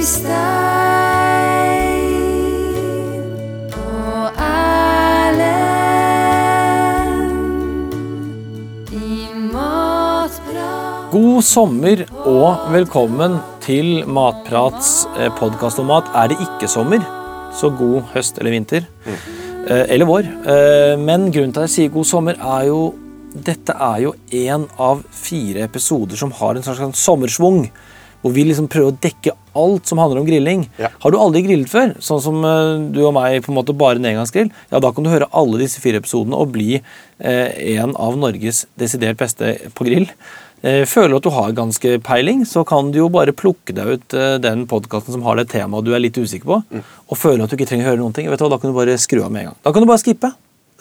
God sommer og velkommen til Matprats podkast om mat. Er det ikke sommer, så god høst eller vinter. Mm. Eller vår. Eh, Men grunnen til at jeg sier god sommer, er jo Dette er jo én av fire episoder som har en slags sånn sommersvung. Hvor vi liksom prøver å dekke alt som handler om grilling. Ja. Har du aldri grillet før, sånn som eh, du og meg, på en måte bare en engangsgrill, ja, da kan du høre alle disse fire episodene og bli eh, en av Norges desidert beste på grill. Eh, Føler du at du har ganske peiling, så kan du jo bare plukke deg ut eh, den podkasten som har det temaet du er litt usikker på, Mm. og føler at du ikke trenger å høre noen ting. Vet du hva, Da kan du bare skru av med en gang. Da kan du bare skippe,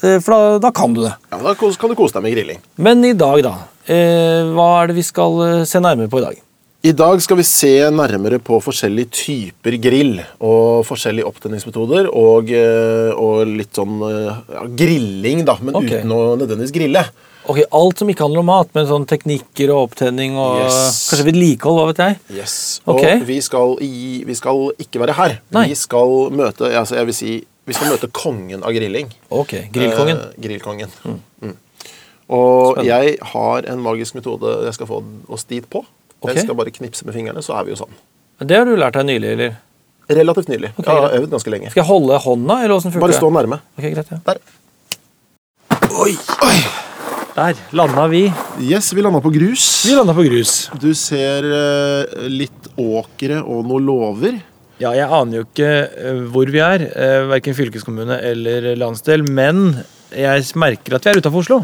eh, for da, da kan du det. Ja, Da kan du kose deg med grilling. Men i dag, da. Eh, hva er det vi skal se nærmere på i dag? I dag skal vi se nærmere på forskjellige typer grill og forskjellige opptenningsmetoder og, eh, og litt sånn eh, ja, grilling, da, men okay. uten å nødvendigvis grille. Ok, Alt som ikke handler om mat, men sånn teknikker og opptenning og Yes. kanskje vedlikehold, hva vet jeg. Yes. Okay. Og vi skal, i, vi skal ikke være her. Nei. Vi skal møte altså jeg vil si, vi skal møte kongen av grilling. Ok, Grillkongen. Eh, grillkongen. Mm. Og Spennende. jeg har en magisk metode jeg skal få oss dit på. Ok. Jeg skal bare knipse med fingrene, så er vi jo sånn. Det har du lært deg nylig, eller? Relativt nylig. Okay, jeg har øvd ganske lenge. Skal jeg holde hånda, eller åssen funker Bare stå nærme. Ok, greit, ja. Der. Oi, Der landa vi. Yes, vi landa på grus. Vi landa på grus. Du ser uh, litt åkre og noen låver. Ja, jeg aner jo ikke eh, hvor vi er, uh, verken fylkeskommune eller landsdel, men jeg merker at vi er utafor Oslo.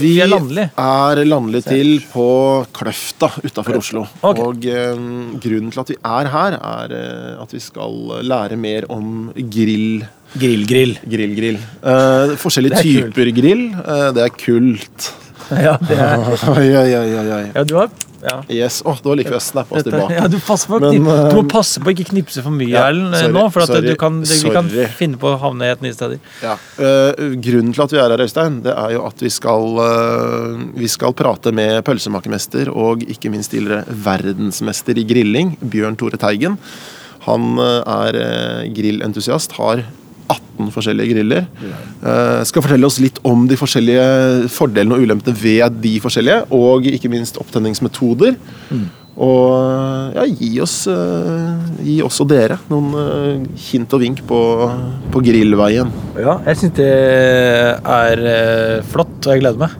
Vi er landlig. er landlig til på Kløfta utafor Oslo. Okay. Og eh, grunnen til at vi er her, er eh, at vi skal lære mer om grill. Grill-grill. Grill, grill. Eh, forskjellige Det er kult. typer grill. eh, det er kult. Ja, det er oi, oi, oi, oi. Ja, du har ja. Yes. Åh, det var like å snappe oss tilbake. ja, du, på, Men, uh, du må passe på å ikke knipse for mye ja, Erlend, eh, nå, for at sorry, du kan, vi kan finne på å havne helt nye steder. Ja. Uh, grunnen til at vi er her, Øystein, det er jo at vi skal, uh, vi skal prate med pølsemakermester og ikke minst tidligere verdensmester i grilling, Bjørn Tore Teigen. Han er grillentusiast, har 18 forskjellige griller. Uh, skal fortelle oss litt om de forskjellige fordelene og ulempene ved de forskjellige, og ikke minst opptenningsmetoder. Og ja, gi oss, uh, gi også og dere noen uh, hint og vink på, på grillveien. Ja, jeg syns det er flott, og jeg gleder meg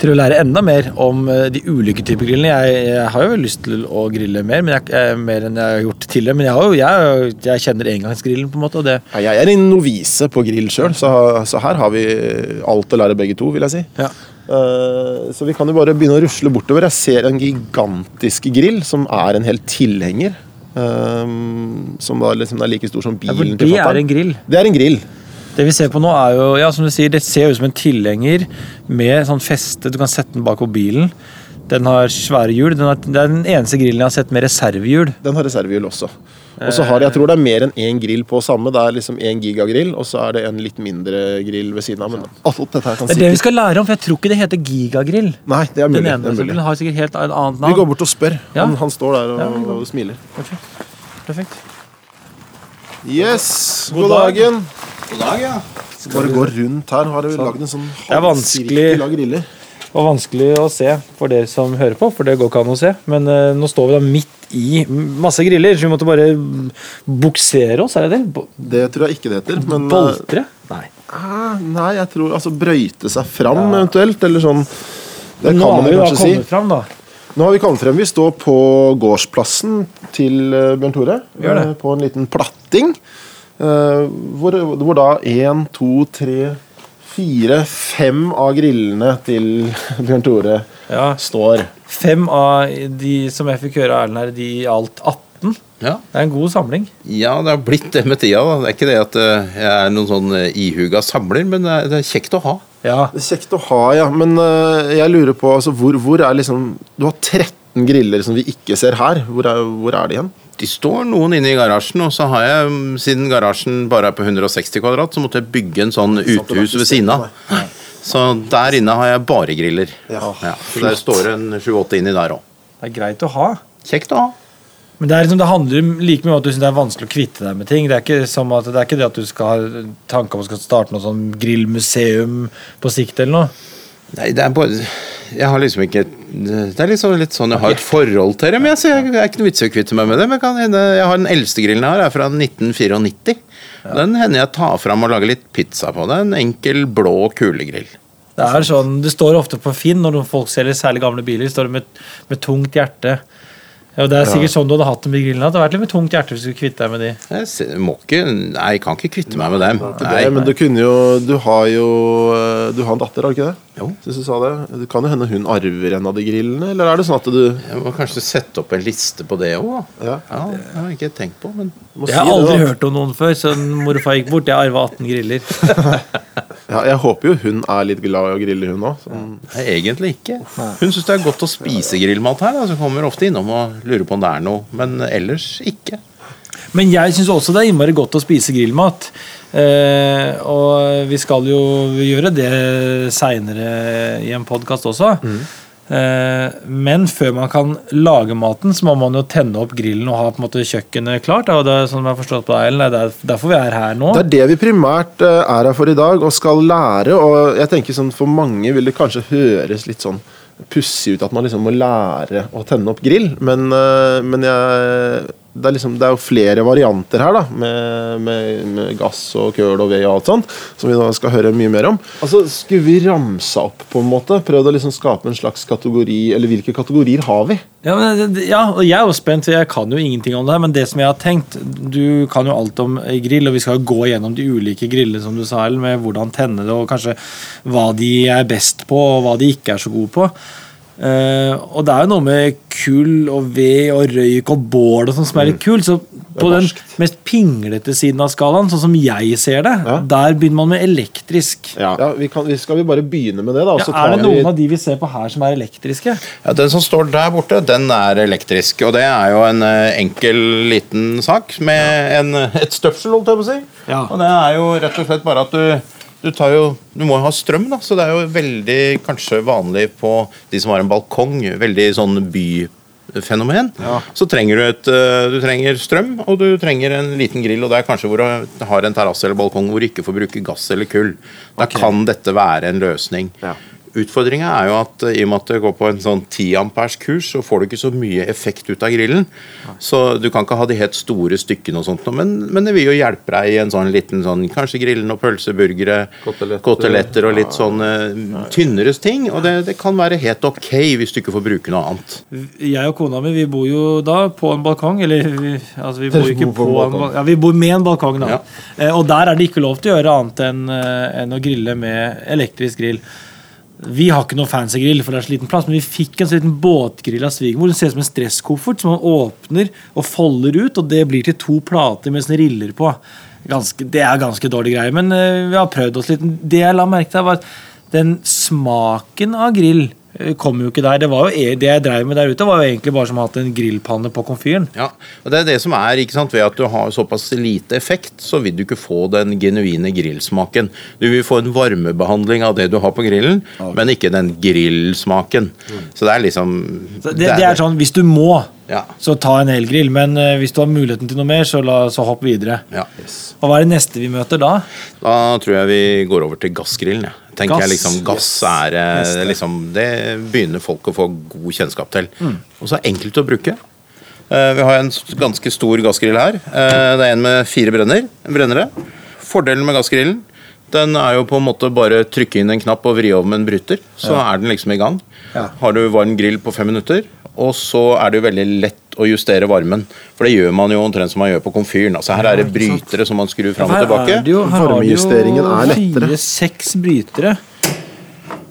til å lære enda mer om eh, de ulike typer grillene. Jeg, jeg har jo lyst til å grille mer, men jeg, mer enn jeg har gjort tidligere. Men jeg, har jo, jeg, kjenner engangsgrillen, på en måte. og det Ja, jeg er en novise på grill sjøl, så, så her har vi alt å lære begge to, vil jeg si. ja. Uh, så vi kan jo bare begynne å rusle bortover. Jeg ser en gigantisk grill som er en hel tilhenger. Um, som da liksom er like stor som Ja, for bilen det er en grill. Det er en grill. Det vi ser på nå er jo, ja, som du sier, det ser ut som en tilhenger med sånn feste. Du kan sette den bak på bilen. Den har svære hjul. Den har, det er den eneste grillen jeg har sett med reservehjul. Den har reservehjul også. Og så har de, jeg tror det er mer enn én grill på samme. Det er liksom én gigagrill, og så er det en litt mindre grill ved siden av. Men alt dette her kan Det er det vi skal lære om, for jeg tror ikke det heter gigagrill. Nei, det er Den mulig. ene, Det er mulig. den har sikkert helt annet navn. Vi går bort og spør. Ja. Han, han står der og, Ja, og smiler. Perfekt. Perfekt. Yes, God god dagen. God dag, ja. Skal bare gå rundt her. Har vi lagd en sånn er vanskelig. og. Det var vanskelig å se for dere som hører på, for det går ikke an å se. Men uh, nå står vi da midt i masse griller, så vi måtte bare buksere oss, er det det? Bo- Det tror jeg ikke det heter. Men Boltre? Nei. Ah, Nei, jeg tror altså brøyte seg fram eventuelt, eller sånn. Det kan nå man vi jo da kanskje si. fram, da. Nå har vi kommet frem. Vi står på gårdsplassen til eh, Bjørn Tore. Eh, På en liten platting. eh, Hvor, hvor da én, to, tre, fire, fem av grillene til Bjørn Tore Ja. står. Fem av de som jeg fikk høre Erlend her, de alt alt 18. Ja. Det er en god samling. ja, det har blitt det med tida. da. Det er ikke det at eh, jeg er noen sånn eh, ihuga samler, men det er, det er kjekt å ha. Ja. Det er kjekt å ha, ja. Men uh, jeg lurer på altså, hvor, hvor er liksom Du har 13 griller som vi ikke ser her. Hvor er, hvor er de igjen? De står noen inne i garasjen, og så har jeg, mm, siden garasjen bare er på 160 kvadrat, så måtte jeg bygge en sånn uthus ved siden av. Så der inne har jeg bare griller. Ja. så der står det en sju-åtte inni der òg. Det er greit å ha. Kjekt å ha. Men det, er liksom, det handler like mye om at du syns det er vanskelig å kvitte deg med ting. Det er ikke, som at, det er ikke det at du skal ha tanke om å starte noe sånn grillmuseum på sikt eller noe. Nei, det er bare Jeg har liksom ikke Det er liksom litt sånn Jeg har et forhold til dem, jeg, så jeg, jeg er ikke noe vits i å kvitte meg med det. Men kan Jeg har den eldste grillen jeg har, er fra 1994. Den hender jeg tar fram og lager litt pizza på. Det er en enkel, blå kulegrill. Det er sånn, det står ofte på Finn når folk selger særlig gamle biler, står det med, med tungt hjerte. Ja, Det er sikkert sånn du hadde hatt dem i grillen. Det hadde vært litt med tungt hjerte hvis du skulle kvitte deg med de. Jeg må ikke Nei, jeg kan ikke kvitte meg med dem. Nei. Nei. men du kunne jo Du har jo eh, Du har en datter, har du ikke det? Jo. Synes du sa det. Det kan jo hende hun arver en av de grillene, eller er det sånn at du Jeg må kanskje sette opp en liste på det òg. Ja. Ja, det har jeg ikke tenkt på, men Jeg har si aldri det, hørt om noen før, så mor og far gikk bort. Jeg arva 18 griller. Ja, jeg håper jo hun er litt glad i å grille, hun òg. Sånn. Nei, egentlig ikke. Hun syns det er godt å spise grillmat her, så kommer ofte innom og lurer på om det er noe. Men ellers ikke. Men jeg syns også det er innmari godt å spise grillmat. Eh, og vi skal jo gjøre det seinere i en podkast også. Eh, men før man kan lage maten, så må man jo tenne opp grillen og ha på en måte kjøkkenet klart. det er sånn jeg forstått på deg, Ellen, det er derfor vi er her nå. Det er det vi primært eh, er her for i dag, og skal lære. Og jeg tenker sånn, For mange vil det kanskje høres litt sånn pussig ut at man liksom må lære å tenne opp grill, men, eh, men jeg, det, er liksom, det er jo flere varianter her, da, med, med, med gass og køl og ved og alt sånt, som vi da skal høre mye mer om. Altså, Skulle vi ramsa opp, på en måte? Prøvd å liksom skape en slags kategori, eller hvilke kategorier har vi? Ja, men, ja, og jeg er jo spent, jeg kan jo ingenting om det her. Men det som jeg har tenkt Du kan jo alt om grill, og vi skal jo gå gjennom de ulike grillene, som du sa, med hvordan tenne det, og kanskje hva de er best på, og hva de ikke er så gode på. Eh, og det er jo noe med kull og ved og røyk og bål og sånt som er litt kult. Så på den mest pinglete siden av skalaen, sånn som jeg ser det, Ja. der begynner man med elektrisk. Ja, vi kan, vi Skal vi bare begynne med det, da? Ja, så er det det vi- noen av de vi ser på her, som er elektriske? Ja, Den som står der borte, den er elektrisk. Og det er jo en eh, enkel, liten sak med en, et støpsel, holdt jeg på å si. Ja. Og det er jo rett og slett bare at du du, tar jo, du må jo ha strøm, da, så det er jo veldig kanskje vanlig på de som har en balkong. Veldig sånn byfenomen. Så trenger du, et, eh, du trenger strøm, og du trenger en liten grill. Og det er kanskje hvor du har en terrasse eller balkong hvor du ikke får bruke gass eller kull. Da kan dette være en løsning. Ja. Utfordringa er jo at eh, i og med at det går på en sånn 10 amperes kurs, så får du ikke så mye effekt ut av grillen. Så du kan ikke ha de helt store stykkene og sånt, men, men det vil jo hjelpe deg i en sånn liten sånn Kanskje grillen og pølseburgere, Koteletter. koteletter og litt sånn eh, tynnere ting. Og det, det kan være helt ok hvis du ikke får bruke noe annet. Jeg og kona mi vi bor jo da på en balkong. Eller vi, altså vi bor ikke på en balkong. Ja, vi bor med en balkong, da. Ja. Eh, og der er det ikke lov til å gjøre annet enn enn å grille med elektrisk grill. Vi har ikke noe fancy grill, for det er så liten plass, men vi fikk en så liten båtgrill av svigermor. Den ser ut som en stresskoffert som man åpner og folder ut, og det blir til to plater med sånne riller på. Ganske, det er ganske dårlig greie, men eh, vi har prøvd oss litt. Det jeg la merke til, var at den smaken av grill kom jo ikke der. Det, var jo, e- det jeg drev med der ute, var jo egentlig bare som å ha hatt en grillpanne på komfyren. Ja, og Det er det som er ikke sant, ved at du har såpass lite effekt, så vil du ikke få den genuine grillsmaken. Du vil få en varmebehandling av det du har på grillen, men ikke den grillsmaken. Så det er liksom Så det, det er sånn, Hvis du må, Ja. så ta en elgrill. Men eh, hvis du har muligheten til noe mer, så, la, så hopp videre. ja. Yes. Og hva er det neste vi møter da? Da tror jeg vi går over til gassgrillen. Ja. Tenker Gass, jeg liksom, Gass er eh, Neste. liksom, Det begynner folk å få god kjennskap til. Mm. Og så er det enkelt å bruke. Eh, vi har en ganske stor gassgrill her. Eh, det er en med fire brenner, brennere. Fordelen med gassgrillen den er jo på en måte bare trykke inn en knapp og vri over med en bryter, så er den liksom i gang. Ja. Har du varm grill på fem minutter, og så er det jo veldig lett å justere varmen. For det gjør man jo omtrent som man gjør på komfyren. Altså her er det brytere som man skrur fram og tilbake. er det jo, her Varmejusteringen er lettere. fire-seks brytere.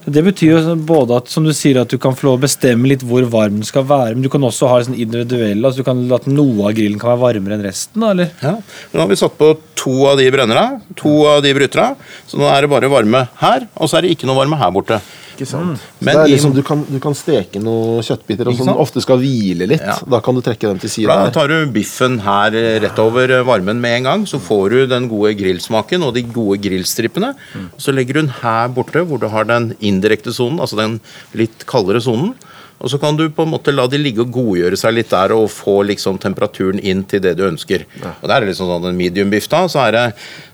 Det betyr jo både at som du sier at du kan få bestemme litt hvor varm den skal være, men du kan også ha sånn individuelle, altså du kan la at noe av grillen kan være varmere enn resten. eller? Ja. Men Nå har vi satt på to av de brennerne, to av de bryterne. Så nå er det bare varme her, og så er det ikke noe varme her borte. Ikke sant? Mm. Men det er liksom, du, kan, du kan steke noen kjøttbiter og som ofte skal hvile litt. Ja. Da kan du trekke dem til side. Da tar du biffen her eh, rett over eh, varmen med en gang, så får du den gode grillsmaken og de gode grillstrippene. Så legger du den her borte, hvor du har den indirekte sonen, altså den litt kaldere sonen. Og så kan du på en måte la de ligge og godgjøre seg litt der og få liksom temperaturen inn til det du ønsker. Og det er liksom sånn en medium biff da, så er det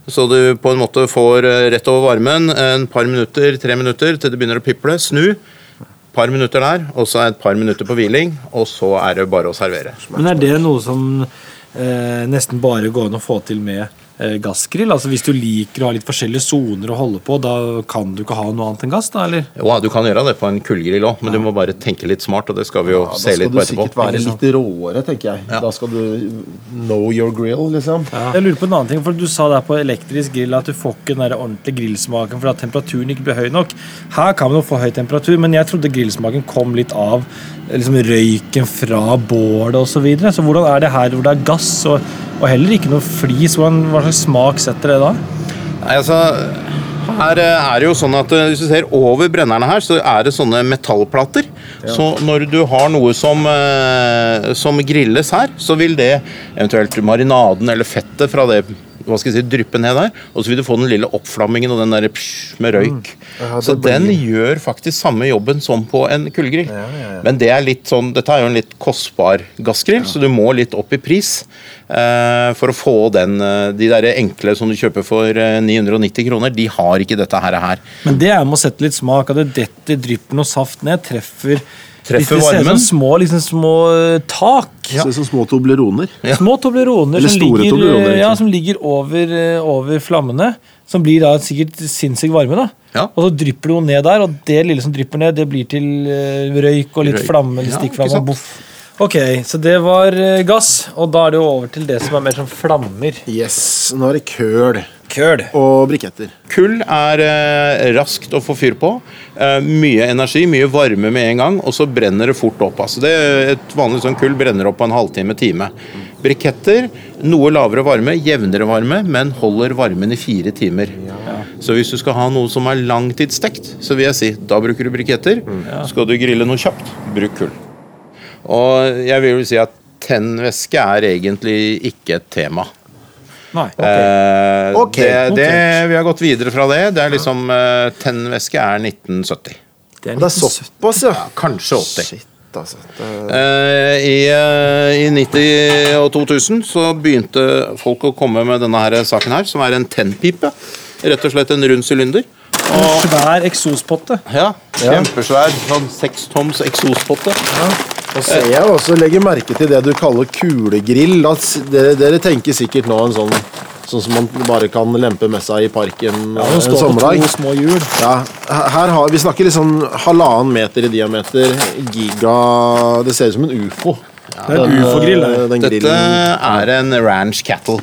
så du på en måte får eh, rett over varmen en par minutter, tre minutter til det begynner å piple. Snu. Par minutter der, og så et par minutter på hviling, og så er det bare å servere. Men er det noe som eh, nesten bare går an å få til med gassgrill? Altså Hvis du liker å ha litt forskjellige soner å holde på, da kan du ikke ha noe annet enn gass? da, eller? Jo, du kan gjøre det på en kullgrill òg, men du må bare tenke litt smart, og det skal vi jo Ja, da se skal litt du på etterpå. sikkert være litt råere, tenker jeg. Ja. Da skal du know your grill, liksom. Jeg lurer på en annen ting, for Du sa der på elektrisk grill at du får ikke den der ordentlige grillsmaken fordi at temperaturen ikke blir høy nok. Her kan man jo få høy temperatur, men jeg trodde grillsmaken kom litt av liksom røyken fra bålet osv. Så, videre. så hvordan er det her hvor det er gass og, og heller ikke noe flis? Hva slags smak setter det da? Nei, altså, her eh, er det jo sånn at eh, Hvis du ser over brennerne her, så er det sånne metallplater. Så når du har noe som, eh, som grilles her, så vil det eventuelt marinaden eller fettet fra det hva skal jeg si, dryppe ned der, og så vil du få den lille oppflammingen og den der psj med røyk. Mm. Ja, så blir- den gjør faktisk samme jobben som på en kullgrill. Men det er litt sånn, dette er jo en litt kostbar gassgrill, så du må litt opp i pris eh, for å få den eh, De der enkle som du kjøper for eh, 990 kroner, de har ikke dette her. her. Men det er med å sette litt smak. At det detter, dryppen og saft ned, treffer Treffer Det ser ut varmen. som små, liksom, små tak. Ja. Ser ut som små tobleroner. Små tobleroner som, ligger, Tobleroner, ja, som ligger over, eh, over flammene. Som blir da sikkert sinnssykt varme. da Ja. Og så drypper det jo ned der, og det lille som drypper ned, det blir til eh, røyk og litt Røyk. flamme. Litt Ja, stikkflamme og boff. Ok, så det var eh, gass, og da er det jo over til det som er mer som flammer. Yes, nå er det køl Køl. og briketter. Kull er eh, raskt å få fyr på. Eh, mye energi, mye varme med en gang, og så brenner det fort opp. Altså det, et vanlig sånn kull brenner opp på en halvtime-time. Briketter, noe lavere varme, jevnere varme, men holder varmen i fire timer. Så hvis du skal ha noe som er langtidsstekt, så vil jeg si da bruker du briketter. Skal du grille noe kjapt, bruk kull. Og jeg vil jo si at tennvæske er egentlig ikke et tema. Nei. Eh, okay. det, det, vi har gått videre fra det. Det er liksom eh, Tennvæske er 1970. Det er Det er såpass, ja. Kanskje 80. Shit, altså. Det, Eh, I, eh, I 90 og 2000 så begynte folk å komme med denne her saken her, som er en tennpipe. Rett og slett en rund sylinder. En svær eksospotte. Ja, Kjempesvær. Sånn sekstoms eksospotte. Nå ser jeg også legger merke til det du kaller kulegrill. Dere, dere tenker sikkert nå en sånn Sånn som man bare kan lempe med seg i parken Ja, eh, en sommerdag. små hjul. Ja, her har, Vi snakker liksom halvannen meter i diameter. Giga Det ser ut som en ufo. Det er en ufo-grill. eh, Dette grillen. er en ranch cattle.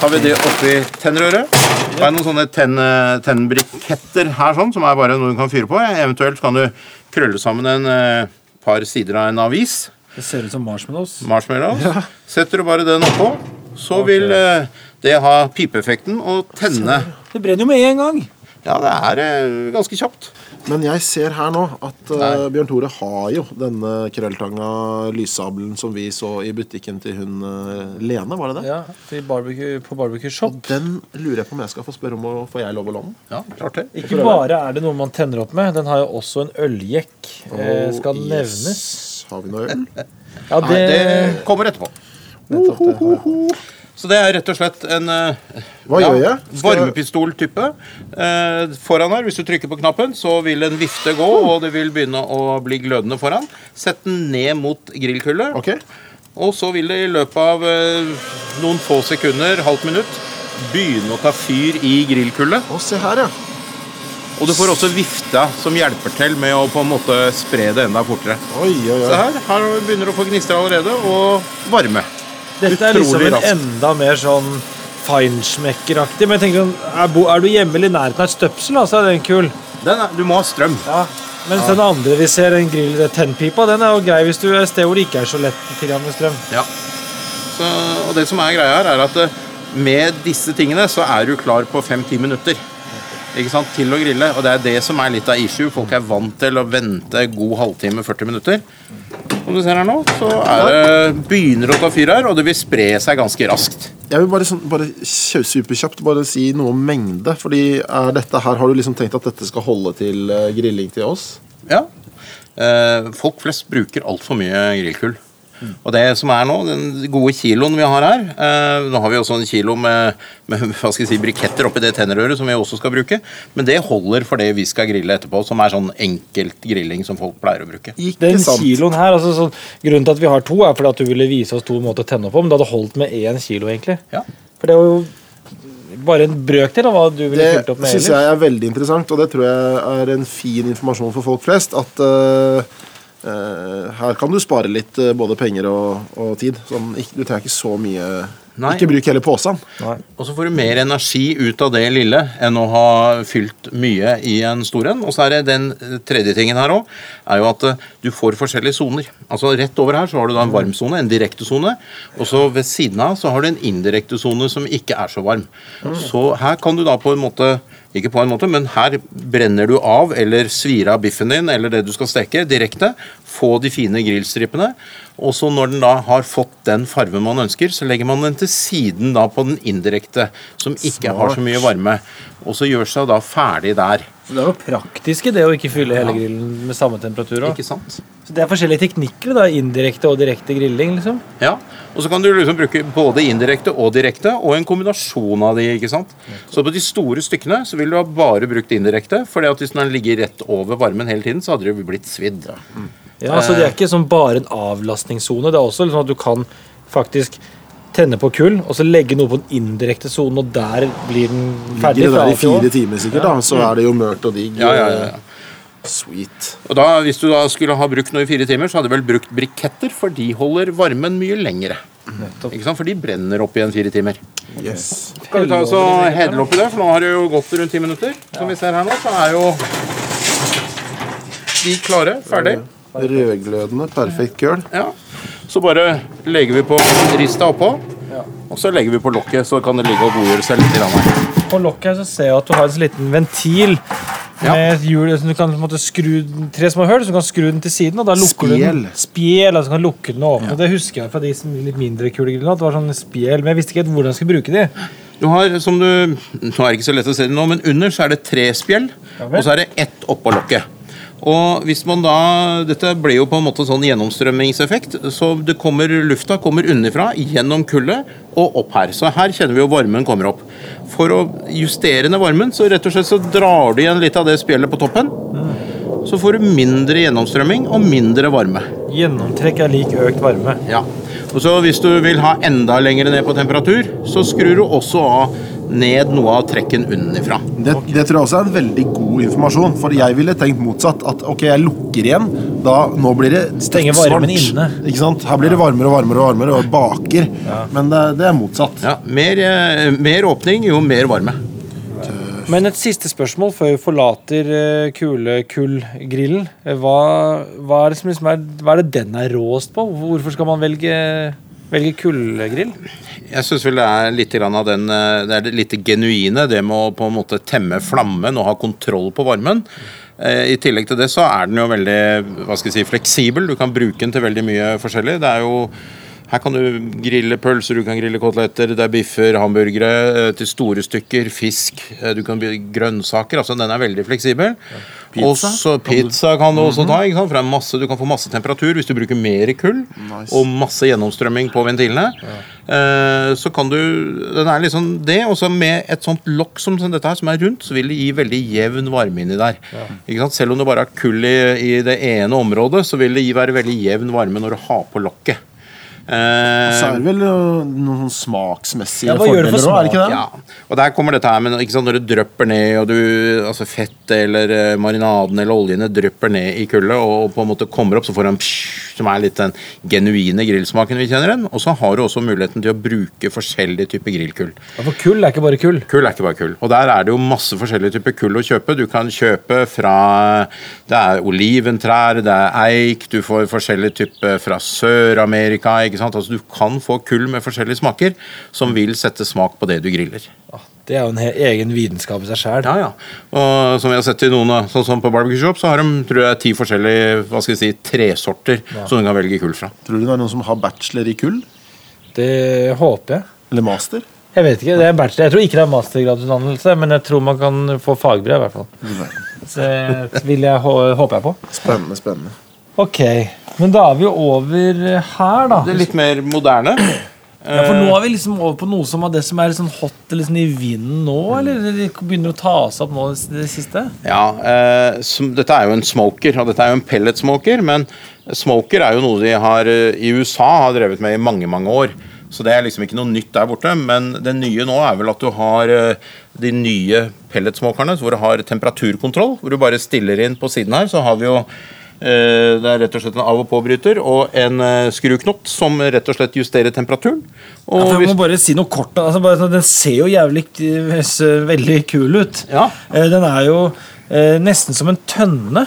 Har vi det oppi tennrøret? Har er noen sånne tenn, tennbriketter her sånn, som er bare noe du kan fyre på. Eventuelt kan du krølle sammen en eh, par sider av en avis. Det ser ut som marshmallows. Marshmallows. Setter du bare den oppå, så vil eh, det ha pipeeffekten og tenne. Det brenner jo med en gang. Ja, det er eh, ganske kjapt. Men jeg ser her nå at uh, Bjørn Tore har jo denne krølltanga lyssabelen som vi så i butikken til hun uh, Lene, var det det? Ja, til barbecue, På barbecue shop. Og den lurer jeg på om jeg skal få spørre om å får jeg lov å låne. Ja, klart det. Ikke bare er det noe man tenner opp med, den har jo også en øljekk. Eh, skal yes. nevnes. Har vi noe øl? Ja, Nei, det, det kommer etterpå. Nettopp det. Så det er rett og slett en Hva ja, gjør jeg? Skal varmepistoltype. Eh, foran her, hvis du trykker på knappen, så vil en vifte gå, og det vil begynne å bli glødende foran. Sett den ned mot grillkullet, Ok. og så vil det i løpet av eh, noen få sekunder, halvt minutt, begynne å ta fyr i grillkullet. Å, se her, ja. Og du får også vifta som hjelper til med å på en måte spre det enda fortere. Oi, oi, oi. Se her, her begynner du å få gnister allerede, og varme. Dette er liksom en enda mer sånn feinschmeckeraktig. Men jeg tenker sånn, er, er du hjemme eller i nærheten av et støpsel, altså, så er den kul. Den er, du må ha strøm. Ja. Mens den andre vi ser, en grill det er tennpipa, den er jo grei hvis du er et sted hvor det ikke er så lett tilgang med strøm. Ja. Så, og det som er greia her, er at eh, med disse tingene så er du klar på fem-ti minutter. Ikke sant? Til å grille. Og det er det som er litt av issue. Folk er vant til å vente god halvtime, 40 minutter. Som du ser her nå, så er det, begynner det å ta fyr her, og det vil spre seg ganske raskt. Jeg vil bare, sånn, bare superkjapt bare si noe om mengde. Fordi er dette her, Har du liksom tenkt at dette skal holde til eh, grilling til oss? Ja. Eh, folk flest bruker altfor mye grillkull. Og det som er nå, den gode kiloen vi har her eh, Nå har vi også en kilo med, med hva skal jeg si, briketter oppi det tennerøret som vi også skal bruke. Men det holder for det vi skal grille etterpå, som er sånn enkelt grilling som folk pleier å bruke. Ikke Den sant? kiloen her, altså, sånn, Grunnen til at vi har to, er fordi at du ville vise oss to måter å tenne på, men det hadde holdt med én kilo, egentlig. Ja. For det er jo bare en brøkdel av hva du ville Det fulgt opp med syns ellers. jeg er veldig interessant, og det tror jeg er en fin informasjon for folk flest. At eh, her kan du spare litt eh, både penger og, og tid. Sånn, du trenger ikke så mye Nei. Ikke bruk hele posen. Og så får du mer energi ut av det lille enn å ha fylt mye i en stor en. Og så er det den tredje tingen her òg, er jo at eh, du får forskjellige soner. Altså rett over her så har du da en varm sone, en direkte sone. Og så ved siden av så har du en indirekte sone som ikke er så varm. Så her kan du da på en måte ikke på en måte, men her brenner du av eller svir av biffen din eller det du skal steke direkte. Få de fine grillstripene. Og så når den da har fått den farven man ønsker, så legger man den til siden da på den indirekte, som ikke har så mye varme. Og så gjør seg da ferdig der. Så Det er jo praktisk det å ikke fylle hele grillen med samme temperatur. Ikke sant? Så Det er forskjellige teknikker, da, indirekte og direkte grilling. liksom. Ja, og så kan du liksom bruke både indirekte og direkte, og en kombinasjon av de, ikke sant? Så på de store stykkene så vil du ha bare brukt indirekte, for hvis den ligger rett over varmen hele tiden, så hadde det blitt svidd. Ja, så Det er ikke sånn bare en avlastningssone. Det er også liksom at du kan faktisk tenne på kull, og så legge noe på den indirekte sonen, og der blir den ferdig. Ligger det der i fire timer, sikkert, da, så er det jo mørkt og digg. Ja, ja, ja, ja. Sweet. Og da, Hvis du da skulle ha brukt noe i fire timer, så hadde du vel brukt briketter, for de holder varmen mye lengre. Ikke sant? For de brenner opp igjen fire timer. Yes. Skal vi ta oss og hedle i det, for nå har det jo gått rundt ti minutter. Som vi ser her nå, så er jo de klare. Ferdig. Rødglødende, perfekt køl. Ja. Så bare legger vi på rista oppå, og så legger vi på lokket, så kan det ligge og godgjøre seg litt. grann her. På lokket så ser jeg at du har en sånn liten ventil Ja. med et hjul som du kan på en måte skru tre små hull, så du kan skru den til siden, og da lukker du den. Spjel. Spjel, altså kan lukke den og åpne. Og Det husker jeg fra de litt mindre kulegrillene, at det var sånn spjel, men jeg visste ikke helt hvordan jeg skulle bruke de. Du har, som du, Nå er det ikke så lett å se det nå, men under så er det tre spjell, Ja og så er det ett oppå lokket. Og hvis man da, Dette blir jo på en måte sånn gjennomstrømmingseffekt. Så det kommer, lufta kommer underfra, gjennom kullet og opp her. Så her kjenner vi jo varmen kommer opp. For å justere ned varmen, så rett og slett så drar du igjen litt av det spjellet på toppen. Så får du mindre gjennomstrømming og mindre varme. Gjennomtrekk er lik økt varme. Ja. Og så Hvis du vil ha enda lenger ned på temperatur, så skrur du også av ned noe av trekken unnenfra. Det, det tror jeg også er en veldig god informasjon. For jeg ville tenkt motsatt. At ok, jeg lukker igjen. Da, nå blir det Stenger varmen inne. Ikke sant? Her blir det varmere og varmere og varmere og baker. Men det, det er motsatt. Ja, mer, eh, mer åpning, jo mer varme. Men et siste spørsmål før vi forlater uh, kulekullgrillen. Eh, Hva, hva, er det som liksom er, hva er det den er råest på? Hvorfor skal man velge, velge kullgrill? Jeg syns vel det er litt av den eh, Det er litt genuine, det med å på en måte temme flammen og ha kontroll på varmen. Eh, I tillegg til det så er den jo veldig hva skal jeg si, fleksibel. Du kan bruke den til veldig mye forskjellig. Det er jo her kan du grille pølser, du kan grille koteletter, det er biffer, hamburgere eh, til store stykker, fisk, eh, du kan bli grønnsaker. altså Den er veldig fleksibel. Pizza? Og så pizza kan du også ta. ikke sant? For det er masse, du kan få masse temperatur hvis du bruker mer kull Nice. og masse gjennomstrømming på ventilene. Eh, så kan du Den er liksom det, og så med et sånt lokk som dette her, som er rundt, så vil det gi veldig jevn varme inni der. Ikke sant? Selv om du bare har kull i, i det ene området, så vil det gi være veldig jevn varme når du har på lokket. Eh, Så er det vel noen smaksmessige Ja, fordeler for ikke det? ja, og der kommer dette her med ikke sant, når det drypper ned, og du, altså fettet eller eh, marinaden eller oljene drypper ned i kullet og på en måte kommer opp, så får du en psh, som er litt den genuine grillsmaken vi kjenner den. Og så har du også muligheten til å bruke forskjellige typer grillkull. Ja, for kull er ikke bare kull. Kull er ikke bare kull. Og der er det jo masse forskjellige typer kull å kjøpe. Du kan kjøpe fra Det er oliventrær, det er eik, du får forskjellige typer fra Sør-Amerika. ikke sant? Altså Du kan få kull med forskjellige smaker som vil sette smak på det du griller. Det er jo en egen vitenskap i seg sjøl. Ja, ja. Og som vi har sett i noen, av- sånn som på Barbecue Shop, så har de tror jeg, ti forskjellige hva skal vi si, tresorter som du kan velge kull fra. Tror du det er noen som har bachelor i kull? Det håper jeg. Eller master? Jeg vet ikke, det er bachelor. Jeg tror ikke det er mastergradsutdannelse, men jeg tror man kan få fagbrev. i hvert fall. Så det vil jeg, håper jeg på. Spennende, spennende. Ok, men da er vi jo over her, da. Det er litt mer moderne. Ja, for nå er vi liksom over på noe som er det som er sånn hot liksom i vinden nå, eller det begynner å ta seg opp nå i det siste? Ja, eh, som, Dette er jo en smoker, og dette er jo en pelletsmoker. Men smoker er jo noe de har eh, i USA har drevet med i mange mange år. Så det er liksom ikke noe nytt der borte. Men det nye nå er vel at du har eh, de nye pelletsmokerne hvor du har temperaturkontroll. Hvor du bare stiller inn på siden her, så har vi jo eh, det er rett og slett en av- og påbryter og en eh, skruknott som rett og slett justerer temperaturen. Og Ja, jeg må bare si noe kort. Altså, bare den ser jo jævlig eh, veldig kul ut. Ja. Eh, Den er jo eh, nesten som en tønne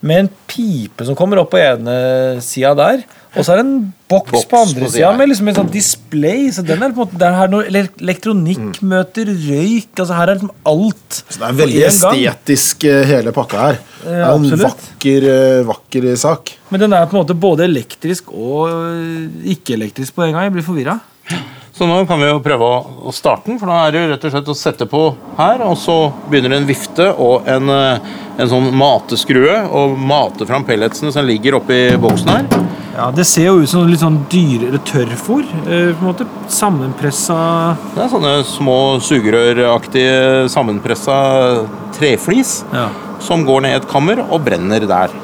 med en pipe som kommer opp på ene sida der. Og så er det en boks, Boks på andre sida med liksom en sånn display. Så den er på en måte, der er noe ele- elektronikk møter røyk. altså Her er liksom alt. Så det er veldig estetisk, eh, hele pakka her. Det er en vakker, eh, vakker sak. Men den er på en måte både elektrisk og øh, ikke-elektrisk på en gang. Jeg blir forvirra. Så nå kan vi jo prøve å, starte den, for da er det jo rett og slett å sette på her, og så begynner en vifte og en, eh, en sånn mateskrue, og mate fram pelletsene som ligger oppi boksen her. Ja, Det ser jo ut som litt sånn dyre eller tørrfôr. eh, på en måte Sammenpressa Det er sånne små sugerøraktige sammenpressa treflis ja. som går ned i et kammer og brenner der.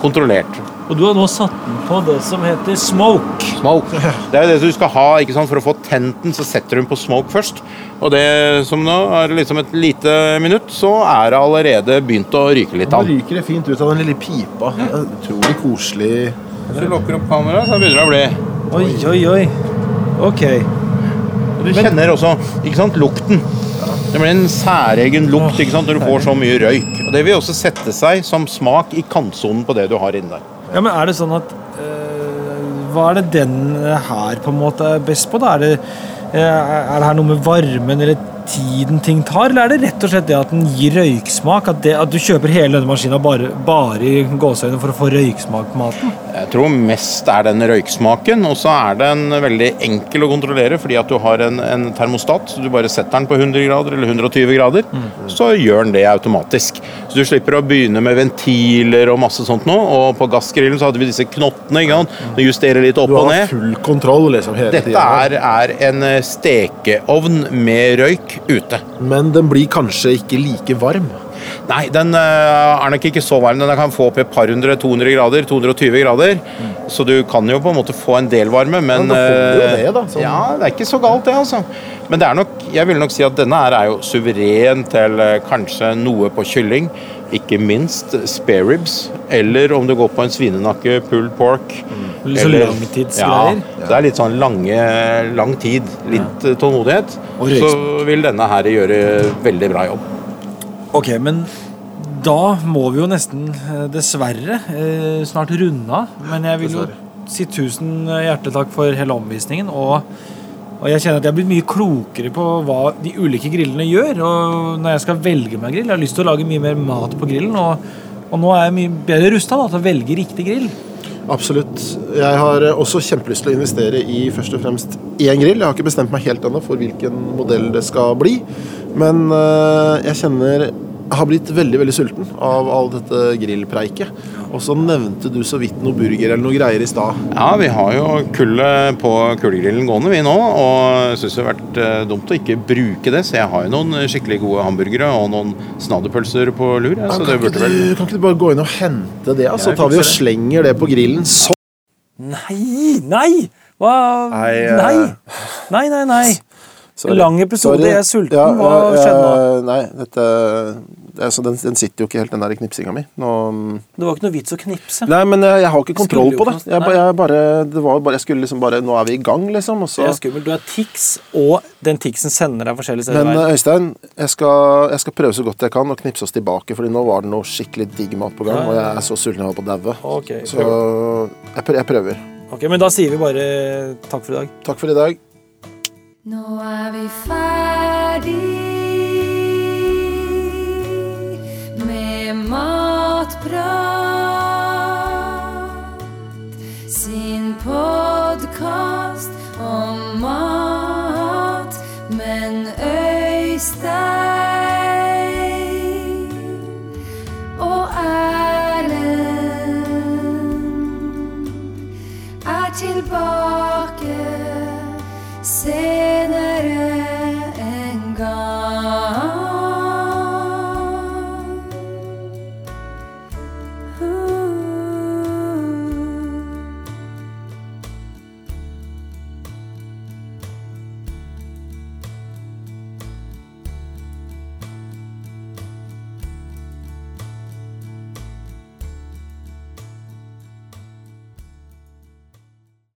Kontrollert. Og du har nå satt den på det som heter smoke. Smoke. Det er jo det du skal ha ikke sant? For å få tent den, så setter du den på smoke først. Og det som nå er liksom et lite minutt, så er det allerede begynt å ryke litt av. Nå ryker det fint ut av den lille pipa. Er Utrolig koselig. Hvis du lukker opp kameraet, så begynner det å bli Oi, oi, oi. Ok. Du kjenner også ikke sant, lukten. Det blir en særegen lukt ikke sant, når du får så mye røyk. Og Det vil også sette seg som smak i kantsonen på det du har inni der. Ja, men er det sånn at øh, Hva er det den her på en måte er best på? da? Er det, øh, er det her noe med varmen eller tiden ting tar, eller er det rett og slett det at den gir røyksmak? At, det, at du kjøper hele denne maskina bare, bare i gåseøynene for å få røyksmak på maten? Jeg tror mest er den røyksmaken, og så er den veldig enkel å kontrollere fordi at du har en, en termostat. så Du bare setter den på 100 grader eller 120 grader, så gjør den det automatisk. Så du slipper å begynne med ventiler og masse sånt nå. Og på gassgrillen så hadde vi disse knottene. ikke sant? Du justerer litt opp og ned. Du har full kontroll liksom hele Dette tiden. er, er en stekeovn med røyk ute. Men den blir kanskje ikke like varm. Nei, den eh, er nok ikke så varm. Den kan få opp i et par hundre, 200 grader, 220 grader. Så du kan jo på en måte få en del varme, men det du jo eh, det, da, sånn. Ja, det er ikke så galt, det, altså. Men det er nok, jeg vil nok si at denne her er jo suveren til eh, kanskje noe på kylling. Ikke minst spareribs, eller om du går på en svinenakke, pulled pork. Litt sånn langtidsgreier. Ja, det er litt sånn lange, lang tid, litt ja. tålmodighet. Så vil denne her gjøre veldig bra jobb. Ok, men da må vi jo nesten, eh, dessverre, eh, snart runde av. Men jeg vil jo si tusen hjertelig takk for hele omvisningen. Og, og jeg kjenner at jeg har blitt mye klokere på hva de ulike grillene gjør. Og når jeg skal velge meg grill, jeg har lyst til å lage mye mer mat på grillen. Og, og nå er jeg mye bedre rusta til å velge riktig grill. Absolutt. Jeg har også kjempelyst til å investere i først og fremst én grill. Jeg har ikke bestemt meg helt ennå for hvilken modell det skal bli. Men eh, jeg kjenner jeg har blitt veldig veldig sulten av all dette grillpreiket. Og så nevnte du så vidt noe burger eller noe greier i stad. Ja, vi har jo kullet på kullgrillen gående vi nå, og syns det har vært eh, dumt å ikke bruke det. Så jeg har jo noen skikkelig gode hamburgere og noen snadderpølser på lur. Ja, så det burde vel kan ikke du bare gå inn og hente det? Så Jeg tar vi og slenger det på grillen. sånn? Nei! Nei! Hva? Eh, Nei! Nei, nei, nei. Sorry. Lang episode, Sorry. jeg er sulten. Ja, Hva skjedde nå? Nei, dette det er, den, den sitter jo ikke helt, den der knipsinga mi. Nå, Det var ikke noe vits å knipse. nei, men jeg, jeg har ikke kontroll på det. Jeg, jeg bare, det var bare, jeg skulle liksom bare Nå er vi i gang, liksom. Og Det er skummelt. Du er Tix, og den Tixen sender deg forskjellige steder. men Øystein, skal, jeg skal prøve så godt jeg kan å knipse oss tilbake, Fordi nå var det noe skikkelig digg mat på gang, Ja, og jeg er så sulten jeg holder på å daue. Okay, Så jeg prøver. Ok, men da sier vi bare takk for i dag. Takk for i dag. No avi färdig med matprat sin podcast